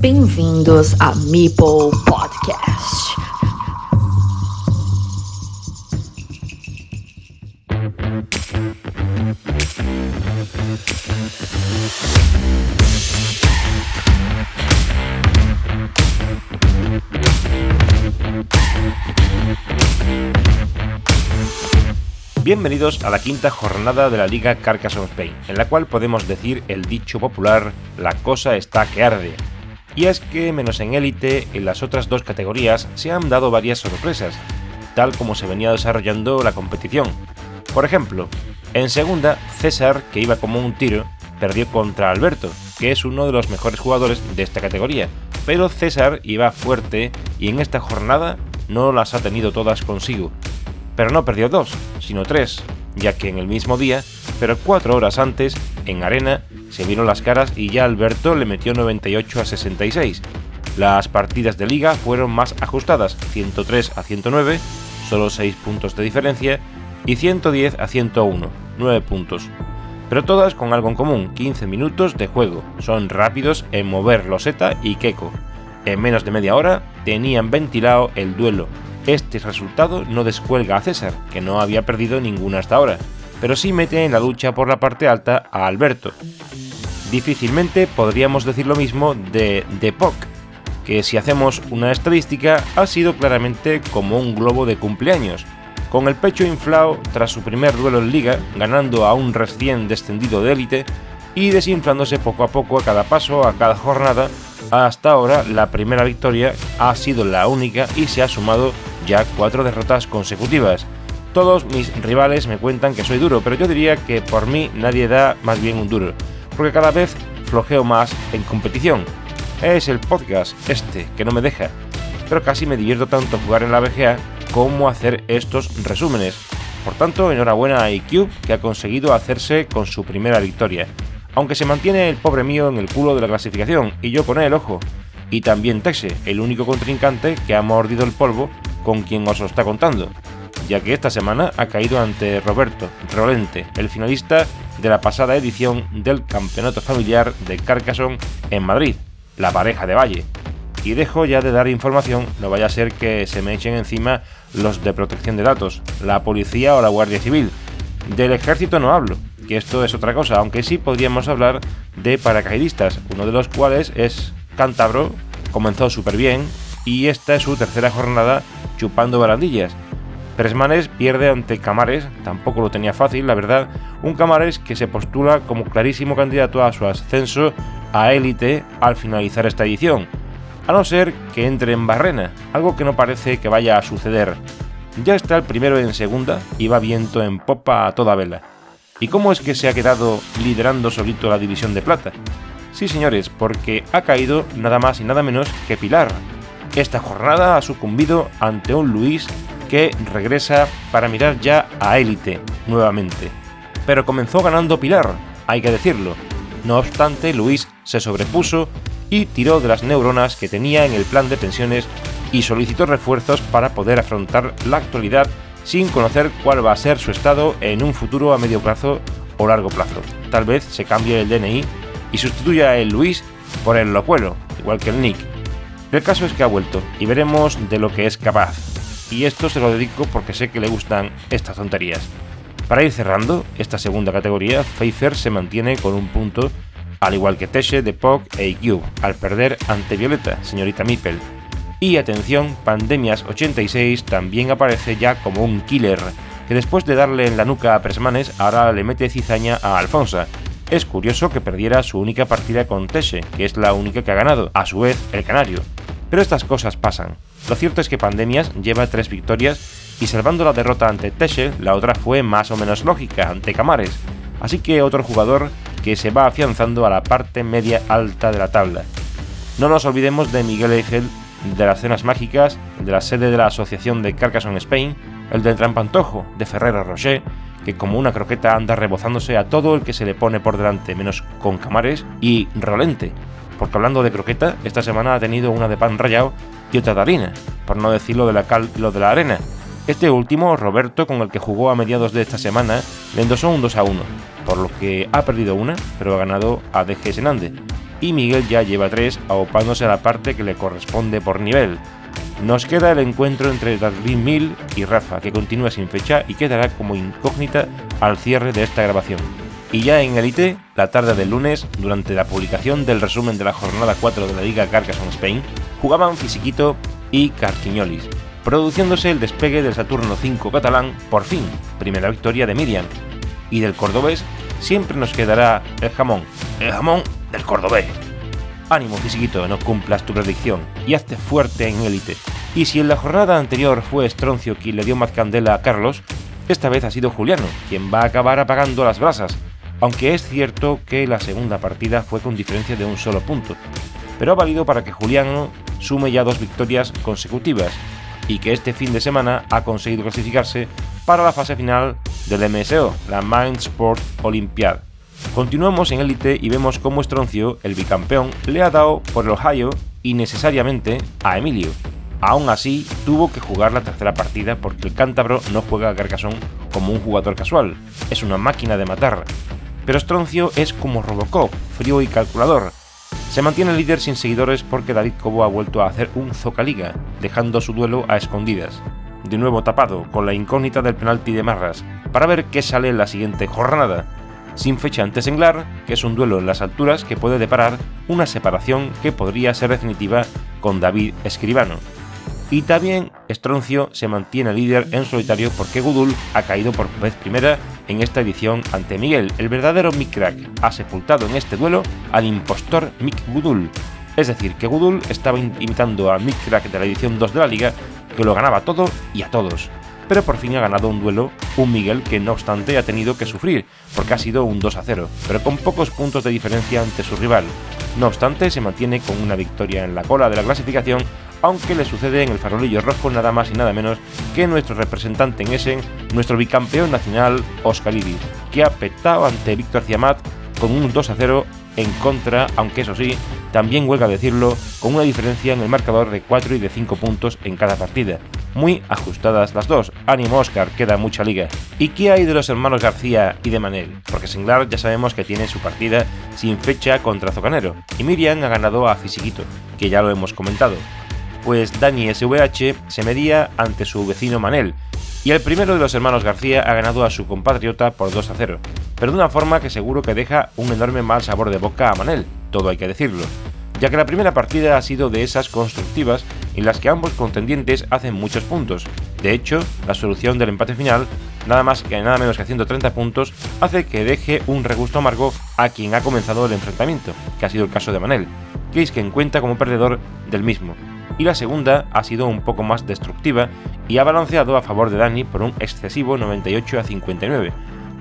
Bem-vindos a Meeple Podcast. Bienvenidos a la quinta jornada de la Liga Carcassonne Spain, en la cual podemos decir el dicho popular la cosa está que arde. Y es que, menos en élite, en las otras dos categorías se han dado varias sorpresas, tal como se venía desarrollando la competición. Por ejemplo, en segunda, César, que iba como un tiro, perdió contra Alberto, que es uno de los mejores jugadores de esta categoría, pero César iba fuerte y en esta jornada no las ha tenido todas consigo. Pero no perdió dos, sino tres, ya que en el mismo día, pero cuatro horas antes, en arena, se vieron las caras y ya Alberto le metió 98 a 66. Las partidas de liga fueron más ajustadas, 103 a 109, solo 6 puntos de diferencia, y 110 a 101, 9 puntos. Pero todas con algo en común, 15 minutos de juego, son rápidos en mover Loseta y Keko. En menos de media hora tenían ventilado el duelo. Este resultado no descuelga a César, que no había perdido ninguna hasta ahora, pero sí mete en la lucha por la parte alta a Alberto. Difícilmente podríamos decir lo mismo de Depok, que si hacemos una estadística ha sido claramente como un globo de cumpleaños, con el pecho inflado tras su primer duelo en liga, ganando a un recién descendido de élite y desinflándose poco a poco a cada paso, a cada jornada. Hasta ahora la primera victoria ha sido la única y se ha sumado ya cuatro derrotas consecutivas. Todos mis rivales me cuentan que soy duro, pero yo diría que por mí nadie da más bien un duro, porque cada vez flojeo más en competición. Es el podcast este que no me deja, pero casi me divierto tanto jugar en la BGA como hacer estos resúmenes. Por tanto, enhorabuena a iCube que ha conseguido hacerse con su primera victoria, aunque se mantiene el pobre mío en el culo de la clasificación y yo con el ojo. Y también Texe, el único contrincante que ha mordido el polvo con quien os lo está contando, ya que esta semana ha caído ante Roberto Rolente, el finalista de la pasada edición del Campeonato Familiar de Carcassonne en Madrid, la pareja de Valle. Y dejo ya de dar información, no vaya a ser que se me echen encima los de protección de datos, la policía o la Guardia Civil. Del ejército no hablo, que esto es otra cosa, aunque sí podríamos hablar de paracaidistas, uno de los cuales es Cántabro, comenzó súper bien y esta es su tercera jornada chupando barandillas. Presmanes pierde ante Camares, tampoco lo tenía fácil, la verdad, un Camares que se postula como clarísimo candidato a su ascenso a élite al finalizar esta edición, a no ser que entre en barrena, algo que no parece que vaya a suceder. Ya está el primero en segunda y va viento en popa a toda vela. ¿Y cómo es que se ha quedado liderando solito la división de plata? Sí, señores, porque ha caído nada más y nada menos que Pilar. Esta jornada ha sucumbido ante un Luis que regresa para mirar ya a élite nuevamente. Pero comenzó ganando Pilar, hay que decirlo. No obstante, Luis se sobrepuso y tiró de las neuronas que tenía en el plan de pensiones y solicitó refuerzos para poder afrontar la actualidad sin conocer cuál va a ser su estado en un futuro a medio plazo o largo plazo. Tal vez se cambie el DNI y sustituya el Luis por el Locuelo, igual que el Nick. El caso es que ha vuelto y veremos de lo que es capaz. Y esto se lo dedico porque sé que le gustan estas tonterías. Para ir cerrando esta segunda categoría, Pfeiffer se mantiene con un punto al igual que Teshe, Depok e IQ, al perder ante Violeta, señorita Mipel. Y atención, Pandemias 86 también aparece ya como un killer, que después de darle en la nuca a Presmanes, ahora le mete cizaña a Alfonsa. Es curioso que perdiera su única partida con Teshe, que es la única que ha ganado, a su vez el Canario. Pero estas cosas pasan. Lo cierto es que Pandemias lleva tres victorias y salvando la derrota ante Teshe, la otra fue más o menos lógica ante Camares. Así que otro jugador que se va afianzando a la parte media alta de la tabla. No nos olvidemos de Miguel Ángel de las Cenas Mágicas, de la sede de la Asociación de Carcassonne Spain, el del Trampantojo de Ferrero Rocher, que como una croqueta anda rebozándose a todo el que se le pone por delante, menos con Camares, y Rolente, porque hablando de croqueta, esta semana ha tenido una de pan rallado y otra de harina, por no decirlo de la cal y lo de la arena. Este último, Roberto, con el que jugó a mediados de esta semana, le endosó un 2 a 1, por lo que ha perdido una, pero ha ganado a DG y Miguel ya lleva 3, aupándose a la parte que le corresponde por nivel. Nos queda el encuentro entre David Mill y Rafa, que continúa sin fecha y quedará como incógnita al cierre de esta grabación. Y ya en Elite, la tarde del lunes, durante la publicación del resumen de la jornada 4 de la Liga Carcassonne Spain, jugaban Fisiquito y Carquiñolis, produciéndose el despegue del Saturno 5 catalán, por fin, primera victoria de Miriam. Y del cordobés siempre nos quedará el jamón, el jamón del cordobés. Ánimo, Fisiquito, no cumplas tu predicción y hazte fuerte en élite. Y si en la jornada anterior fue Estroncio quien le dio más candela a Carlos, esta vez ha sido Juliano quien va a acabar apagando las brasas, aunque es cierto que la segunda partida fue con diferencia de un solo punto, pero ha valido para que Juliano sume ya dos victorias consecutivas y que este fin de semana ha conseguido clasificarse para la fase final del MSO, la Mind Sport Olympiad. Continuamos en élite y vemos cómo Estroncio, el bicampeón, le ha dado por el Ohio innecesariamente a Emilio. Aún así, tuvo que jugar la tercera partida porque el cántabro no juega a Carcassonne como un jugador casual, es una máquina de matar. Pero Estroncio es como Robocop, frío y calculador. Se mantiene líder sin seguidores porque David Cobo ha vuelto a hacer un Zocaliga, dejando su duelo a escondidas. De nuevo tapado, con la incógnita del penalti de Marras, para ver qué sale en la siguiente jornada sin fecha antes en Glar, que es un duelo en las alturas que puede deparar una separación que podría ser definitiva con David Escribano. Y también Estroncio se mantiene líder en solitario porque Gudul ha caído por vez primera en esta edición ante Miguel. El verdadero Mick Crack ha sepultado en este duelo al impostor Mick Gudul. Es decir, que Gudul estaba imitando a Mick Crack de la edición 2 de la liga, que lo ganaba todo y a todos pero por fin ha ganado un duelo un Miguel que no obstante ha tenido que sufrir, porque ha sido un 2 a 0, pero con pocos puntos de diferencia ante su rival. No obstante, se mantiene con una victoria en la cola de la clasificación, aunque le sucede en el farolillo rojo nada más y nada menos que nuestro representante en Essen, nuestro bicampeón nacional Oscar Iris, que ha petado ante Víctor Ciamat con un 2 a 0 en contra, aunque eso sí, también huelga decirlo, con una diferencia en el marcador de 4 y de 5 puntos en cada partida. Muy ajustadas las dos. Ánimo Oscar, queda mucha liga. ¿Y qué hay de los hermanos García y de Manel? Porque Singlar ya sabemos que tiene su partida sin fecha contra Zocanero, y Miriam ha ganado a Fisiquito, que ya lo hemos comentado. Pues Dani SVH se medía ante su vecino Manel, y el primero de los hermanos García ha ganado a su compatriota por 2 a 0, pero de una forma que seguro que deja un enorme mal sabor de boca a Manel, todo hay que decirlo, ya que la primera partida ha sido de esas constructivas en las que ambos contendientes hacen muchos puntos. De hecho, la solución del empate final, nada más que nada menos que 130 puntos, hace que deje un regusto amargo a quien ha comenzado el enfrentamiento, que ha sido el caso de Manel, que es quien cuenta como perdedor del mismo. Y la segunda ha sido un poco más destructiva y ha balanceado a favor de Dani por un excesivo 98 a 59,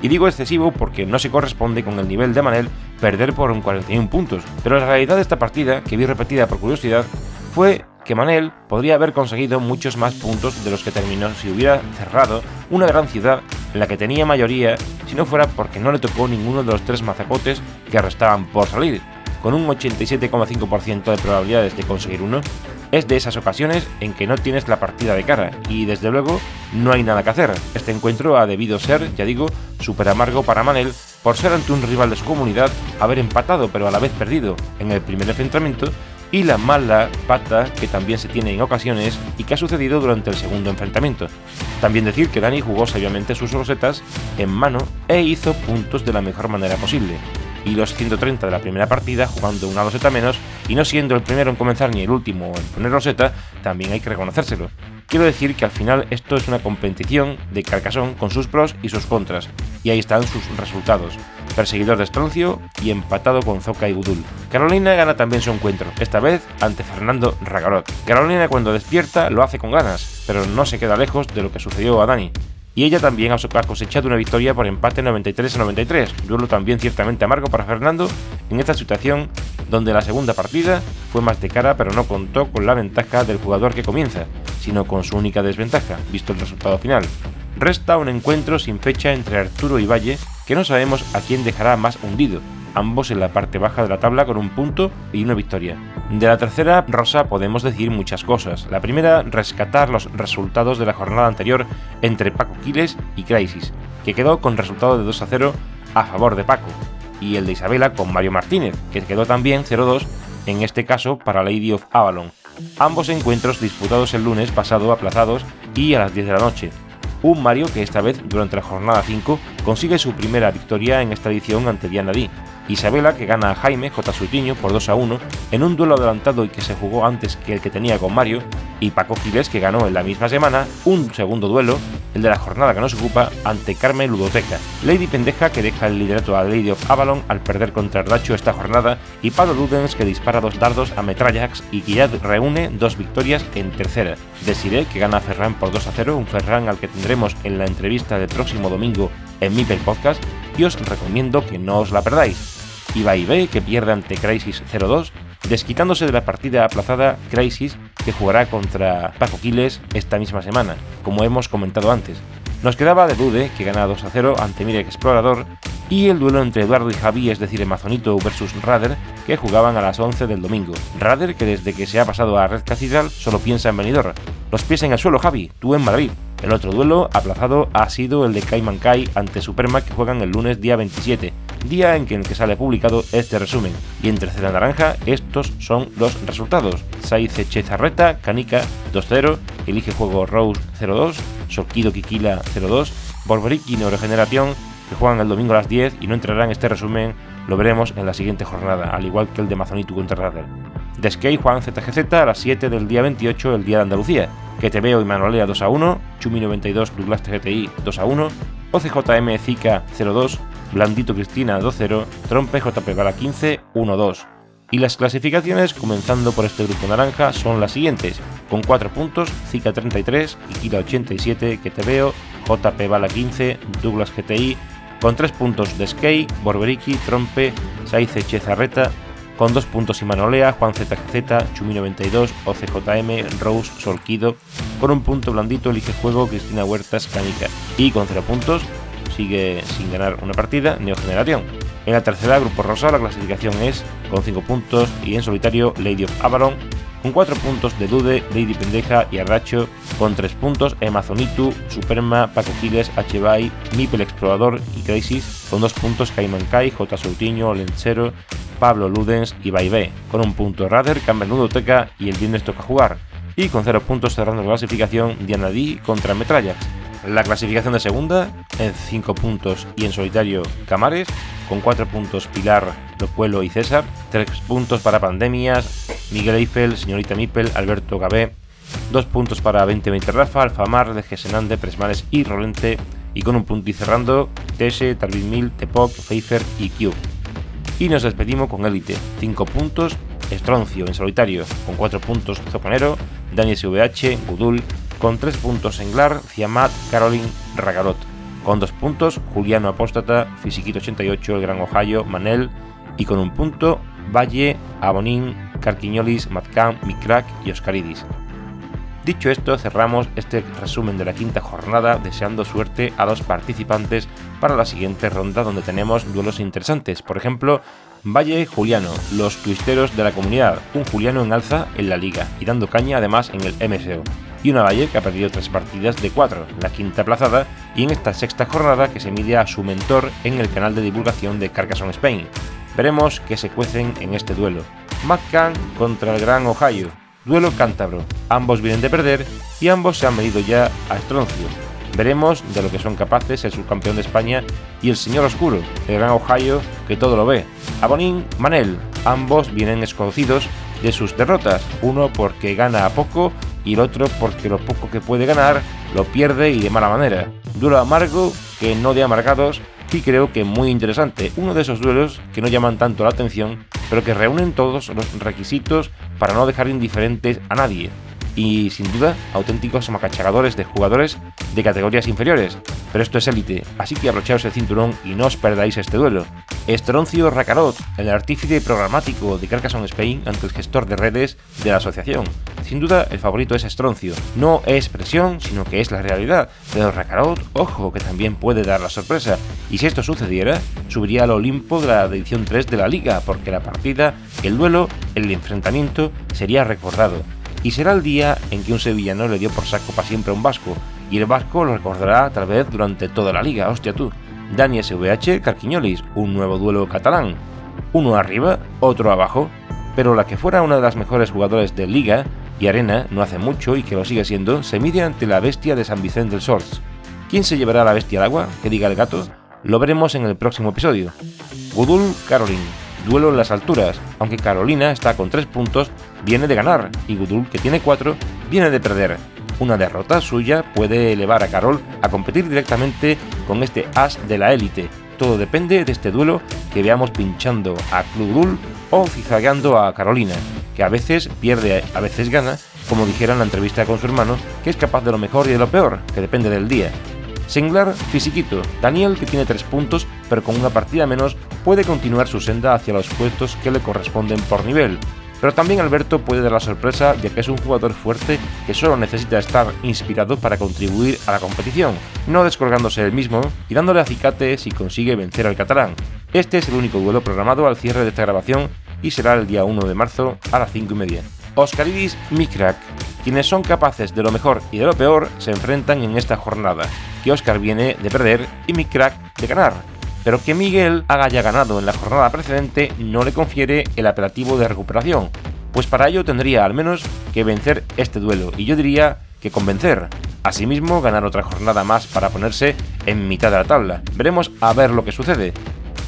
y digo excesivo porque no se corresponde con el nivel de Manel perder por un 41 puntos, pero la realidad de esta partida, que vi repetida por curiosidad, fue que Manel podría haber conseguido muchos más puntos de los que terminó si hubiera cerrado una gran ciudad en la que tenía mayoría si no fuera porque no le tocó ninguno de los tres mazacotes que restaban por salir, con un 87,5% de probabilidades de conseguir uno, es de esas ocasiones en que no tienes la partida de cara y desde luego no hay nada que hacer. Este encuentro ha debido ser, ya digo, súper amargo para Manel por ser ante un rival de su comunidad, haber empatado pero a la vez perdido en el primer enfrentamiento y la mala pata que también se tiene en ocasiones y que ha sucedido durante el segundo enfrentamiento. También decir que Dani jugó sabiamente sus rosetas en mano e hizo puntos de la mejor manera posible, y los 130 de la primera partida jugando una roseta menos y no siendo el primero en comenzar ni el último en poner roseta, también hay que reconocérselo. Quiero decir que al final esto es una competición de Carcassonne con sus pros y sus contras, y ahí están sus resultados. Perseguidor de Estroncio y empatado con Zoka y Gudul. Carolina gana también su encuentro, esta vez ante Fernando Ragarot. Carolina cuando despierta lo hace con ganas, pero no se queda lejos de lo que sucedió a Dani, y ella también ha cosechado una victoria por empate 93 a 93, duelo también ciertamente amargo para Fernando en esta situación donde la segunda partida fue más de cara pero no contó con la ventaja del jugador que comienza, sino con su única desventaja, visto el resultado final. Resta un encuentro sin fecha entre Arturo y Valle que no sabemos a quién dejará más hundido, ambos en la parte baja de la tabla con un punto y una victoria. De la tercera rosa podemos decir muchas cosas. La primera, rescatar los resultados de la jornada anterior entre Paco Quiles y Crisis, que quedó con resultado de 2 a 0 a favor de Paco. y el de Isabela con Mario Martínez, que quedó también 0-2, en este caso para Lady of Avalon. Ambos encuentros disputados el lunes pasado aplazados y a las 10 de la noche. Un Mario que esta vez, durante la jornada 5, consigue su primera victoria en esta edición ante Diana Di, Isabela que gana a Jaime J. Sutiño por 2 a 1 en un duelo adelantado y que se jugó antes que el que tenía con Mario, y Paco Giles que ganó en la misma semana un segundo duelo, el de la jornada que nos ocupa, ante Carmen Ludoteca. Lady Pendeja que deja el liderato a Lady of Avalon al perder contra Ardacho esta jornada, y Pablo Ludens que dispara dos dardos a Metrallax y que reúne dos victorias en tercera. Desiree que gana a Ferran por 2 a 0, un Ferran al que tendremos en la entrevista del próximo domingo en Mipel Podcast, y os recomiendo que no os la perdáis. Ibai B, que pierde ante Crisis 0-2, desquitándose de la partida aplazada Crisis, que jugará contra Paco Quiles esta misma semana, como hemos comentado antes. Nos quedaba de Dude, que gana 2 0 ante Mirek Explorador, y el duelo entre Eduardo y Javi, es decir, Amazonito versus Rader, que jugaban a las 11 del domingo. Rader, que desde que se ha pasado a Red Cathedral, solo piensa en venidor. Los pies en el suelo, Javi, tú en Madrid. El otro duelo aplazado ha sido el de Cayman Kai ante Superma, que juegan el lunes día 27 día en el que sale publicado este resumen. Y en tercera naranja, estos son los resultados. Saize Chezarreta, Canica 2-0, Elige Juego Rose 0-2, Sokido Kikila 0-2, Borboriki Neurogeneración, que juegan el domingo a las 10 y no entrarán en este resumen, lo veremos en la siguiente jornada, al igual que el de Mazonitu contra Radar. De Skate Juan ZGZ a las 7 del día 28, el día de Andalucía, que te y Manolea 2 a 1, Chumi 92 Douglas TGTI 2 a 1, OCJM Zika 02, Blandito Cristina 2-0, Trompe JP Bala 15 1-2. Y las clasificaciones, comenzando por este grupo naranja, son las siguientes: con 4 puntos, Zika 33, Kikila 87, que te veo, JP Bala 15, Douglas GTI, con 3 puntos de Borberiki, Trompe, Saize Chezarreta, con 2 puntos Imanolea, Juan ZGZ, Chumi 92, OCJM, Rose, Solquido, con un punto Blandito, Elige Juego, Cristina Huertas, Canica, y con 0 puntos, sigue sin ganar una partida, Neogeneración. En la tercera, Grupo Rosa, la clasificación es con 5 puntos y en solitario Lady of Avalon, con 4 puntos de Dude, Lady Pendeja y Arracho, con 3 puntos Amazonitu, Superma, Paco Giles, H-Bay, Mipel Explorador y Crisis, con 2 puntos Cayman Kai, J. Soutinho, Lenchero, Pablo Ludens y B, con un punto Campbell Nudoteca y el viernes toca jugar, y con 0 puntos cerrando la clasificación Diana D contra Metrallax. La clasificación de segunda, en 5 puntos y en solitario Camares, con 4 puntos Pilar, Locuelo y César, 3 puntos para Pandemias, Miguel Eiffel, Señorita Mipel, Alberto Gabé, 2 puntos para 2020 Rafa, Alfamar, de Gesenande, Presmares y Rolente, y con un punto y cerrando Tese, Tarvin Mil, Tepoc, Pfeiffer y Cube. Y nos despedimos con Elite, 5 puntos, Estroncio en solitario, con 4 puntos Zopanero, Daniel SVH, Gudul, con 3 puntos Englar, Ciamat, Caroline, Ragarot. Con 2 puntos Juliano Apóstata, Fisiquito 88, El Gran Ohio, Manel. Y con un punto Valle, Abonín, Carquiñolis, Matcam, Micrack y Oscaridis. Dicho esto, cerramos este resumen de la quinta jornada deseando suerte a los participantes para la siguiente ronda donde tenemos duelos interesantes. Por ejemplo, Valle Juliano, los twisteros de la comunidad, un Juliano en alza en la liga y dando caña además en el MSO y una Valle que ha perdido tres partidas de cuatro, la quinta plazada, y en esta sexta jornada que se mide a su mentor en el canal de divulgación de Carcassonne Spain. Veremos qué se cuecen en este duelo. Khan contra el Gran Ohio, duelo cántabro. Ambos vienen de perder y ambos se han medido ya a Estroncio. Veremos de lo que son capaces el subcampeón de España y el señor oscuro, el Gran Ohio, que todo lo ve. Abonín, Manel, ambos vienen esconocidos de sus derrotas, uno porque gana a poco y el otro porque lo poco que puede ganar lo pierde y de mala manera. Duelo amargo que no de amargados y creo que muy interesante. Uno de esos duelos que no llaman tanto la atención, pero que reúnen todos los requisitos para no dejar indiferentes a nadie y sin duda auténticos macachagadores de jugadores de categorías inferiores. Pero esto es élite, así que abrochaos el cinturón y no os perdáis este duelo. Estroncio Racarot, el artífice programático de Carcassonne Spain ante el gestor de redes de la asociación. Sin duda, el favorito es Estroncio. No es presión, sino que es la realidad. Pero Racarot, ojo, que también puede dar la sorpresa. Y si esto sucediera, subiría al Olimpo de la edición 3 de la liga, porque la partida, el duelo, el enfrentamiento sería recordado y será el día en que un sevillano le dio por saco para siempre a un vasco, y el vasco lo recordará tal vez durante toda la liga, hostia tú. Dani SVH Carquiñolis, un nuevo duelo catalán. Uno arriba, otro abajo, pero la que fuera una de las mejores jugadores de liga y arena no hace mucho y que lo sigue siendo, se mide ante la bestia de San Vicente del Sors. ¿Quién se llevará la bestia al agua? Que diga el gato. Lo veremos en el próximo episodio. Gudul Caroline, duelo en las alturas, aunque Carolina está con 3 puntos, viene de ganar y Gudul, que tiene 4, viene de perder. Una derrota suya puede elevar a Carol a competir directamente con este as de la élite. Todo depende de este duelo que veamos pinchando a Gudul o zigzagueando a Carolina, que a veces pierde, a veces gana, como dijera en la entrevista con su hermano, que es capaz de lo mejor y de lo peor, que depende del día. Singlar, fisiquito. Daniel, que tiene 3 puntos, pero con una partida menos, puede continuar su senda hacia los puestos que le corresponden por nivel. Pero también Alberto puede dar la sorpresa ya que es un jugador fuerte que solo necesita estar inspirado para contribuir a la competición, no descolgándose él mismo y dándole acicate si consigue vencer al catalán. Este es el único duelo programado al cierre de esta grabación y será el día 1 de marzo a las 5 y media. Oscaridis Mikrak. Quienes son capaces de lo mejor y de lo peor se enfrentan en esta jornada, que Oscar viene de perder y Mikrak de ganar. Pero que Miguel haga ya ganado en la jornada precedente no le confiere el apelativo de recuperación, pues para ello tendría al menos que vencer este duelo, y yo diría que convencer. Asimismo, ganar otra jornada más para ponerse en mitad de la tabla. Veremos a ver lo que sucede.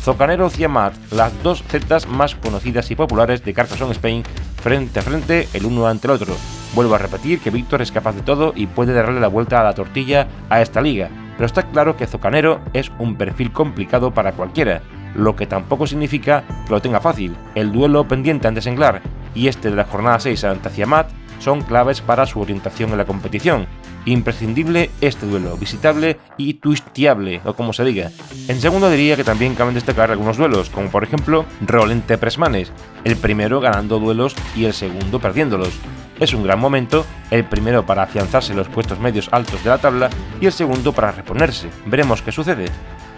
Zocanero Ciamat, las dos zetas más conocidas y populares de Carcassonne Spain, frente a frente el uno ante el otro. Vuelvo a repetir que Víctor es capaz de todo y puede darle la vuelta a la tortilla a esta liga, pero está claro que Zocanero es un perfil complicado para cualquiera, lo que tampoco significa que lo tenga fácil. El duelo pendiente ante Senglar y este de la jornada 6 ante Ciamat son claves para su orientación en la competición. Imprescindible este duelo, visitable y twistiable, o como se diga. En segundo diría que también caben destacar algunos duelos, como por ejemplo Rolente Presmanes, el primero ganando duelos y el segundo perdiéndolos. Es un gran momento, el primero para afianzarse los puestos medios altos de la tabla y el segundo para reponerse. Veremos qué sucede.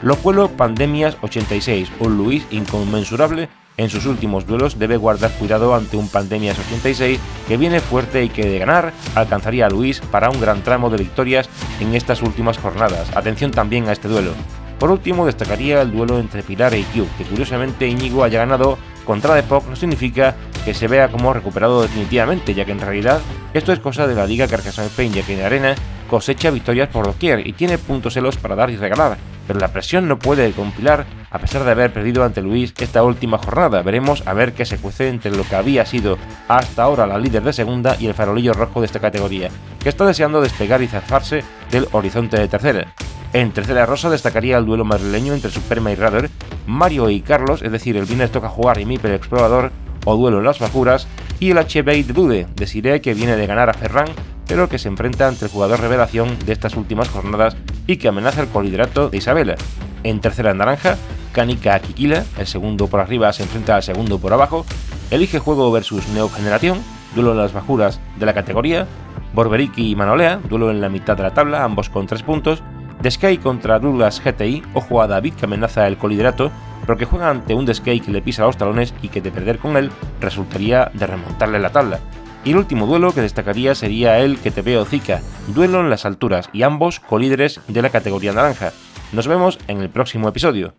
Locuelo Pandemias 86, un Luis inconmensurable en sus últimos duelos debe guardar cuidado ante un Pandemias 86 que viene fuerte y que de ganar alcanzaría a Luis para un gran tramo de victorias en estas últimas jornadas. Atención también a este duelo. Por último, destacaría el duelo entre Pilar e IQ, que curiosamente Íñigo haya ganado contra Depok no significa que se vea como recuperado definitivamente, ya que en realidad esto es cosa de la Liga Carcassonne Spain, ya que en arena cosecha victorias por doquier y tiene puntos celos para dar y regalar, pero la presión no puede compilar a pesar de haber perdido ante Luis esta última jornada. Veremos a ver qué se cuece entre lo que había sido hasta ahora la líder de segunda y el farolillo rojo de esta categoría, que está deseando despegar y zafarse del horizonte de tercera. En tercera rosa destacaría el duelo madrileño entre Superma y Radar, Mario y Carlos, es decir, el viernes toca jugar y Mipel Explorador o duelo en las bajuras, y el HB de Dude. De Sire que viene de ganar a Ferran, pero que se enfrenta ante el jugador revelación de estas últimas jornadas y que amenaza el coliderato de Isabela. En tercera naranja, Kanika Kikila, el segundo por arriba se enfrenta al segundo por abajo, elige juego versus Neogeneración, duelo en las bajuras de la categoría, Borberiki y Manolea, duelo en la mitad de la tabla, ambos con 3 puntos, Sky contra Douglas GTI, ojo a David que amenaza el coliderato, pero que juega ante un Sky que le pisa los talones y que de perder con él resultaría de remontarle la tabla. Y el último duelo que destacaría sería el que te veo Zika, duelo en las alturas y ambos colíderes de la categoría naranja. Nos vemos en el próximo episodio.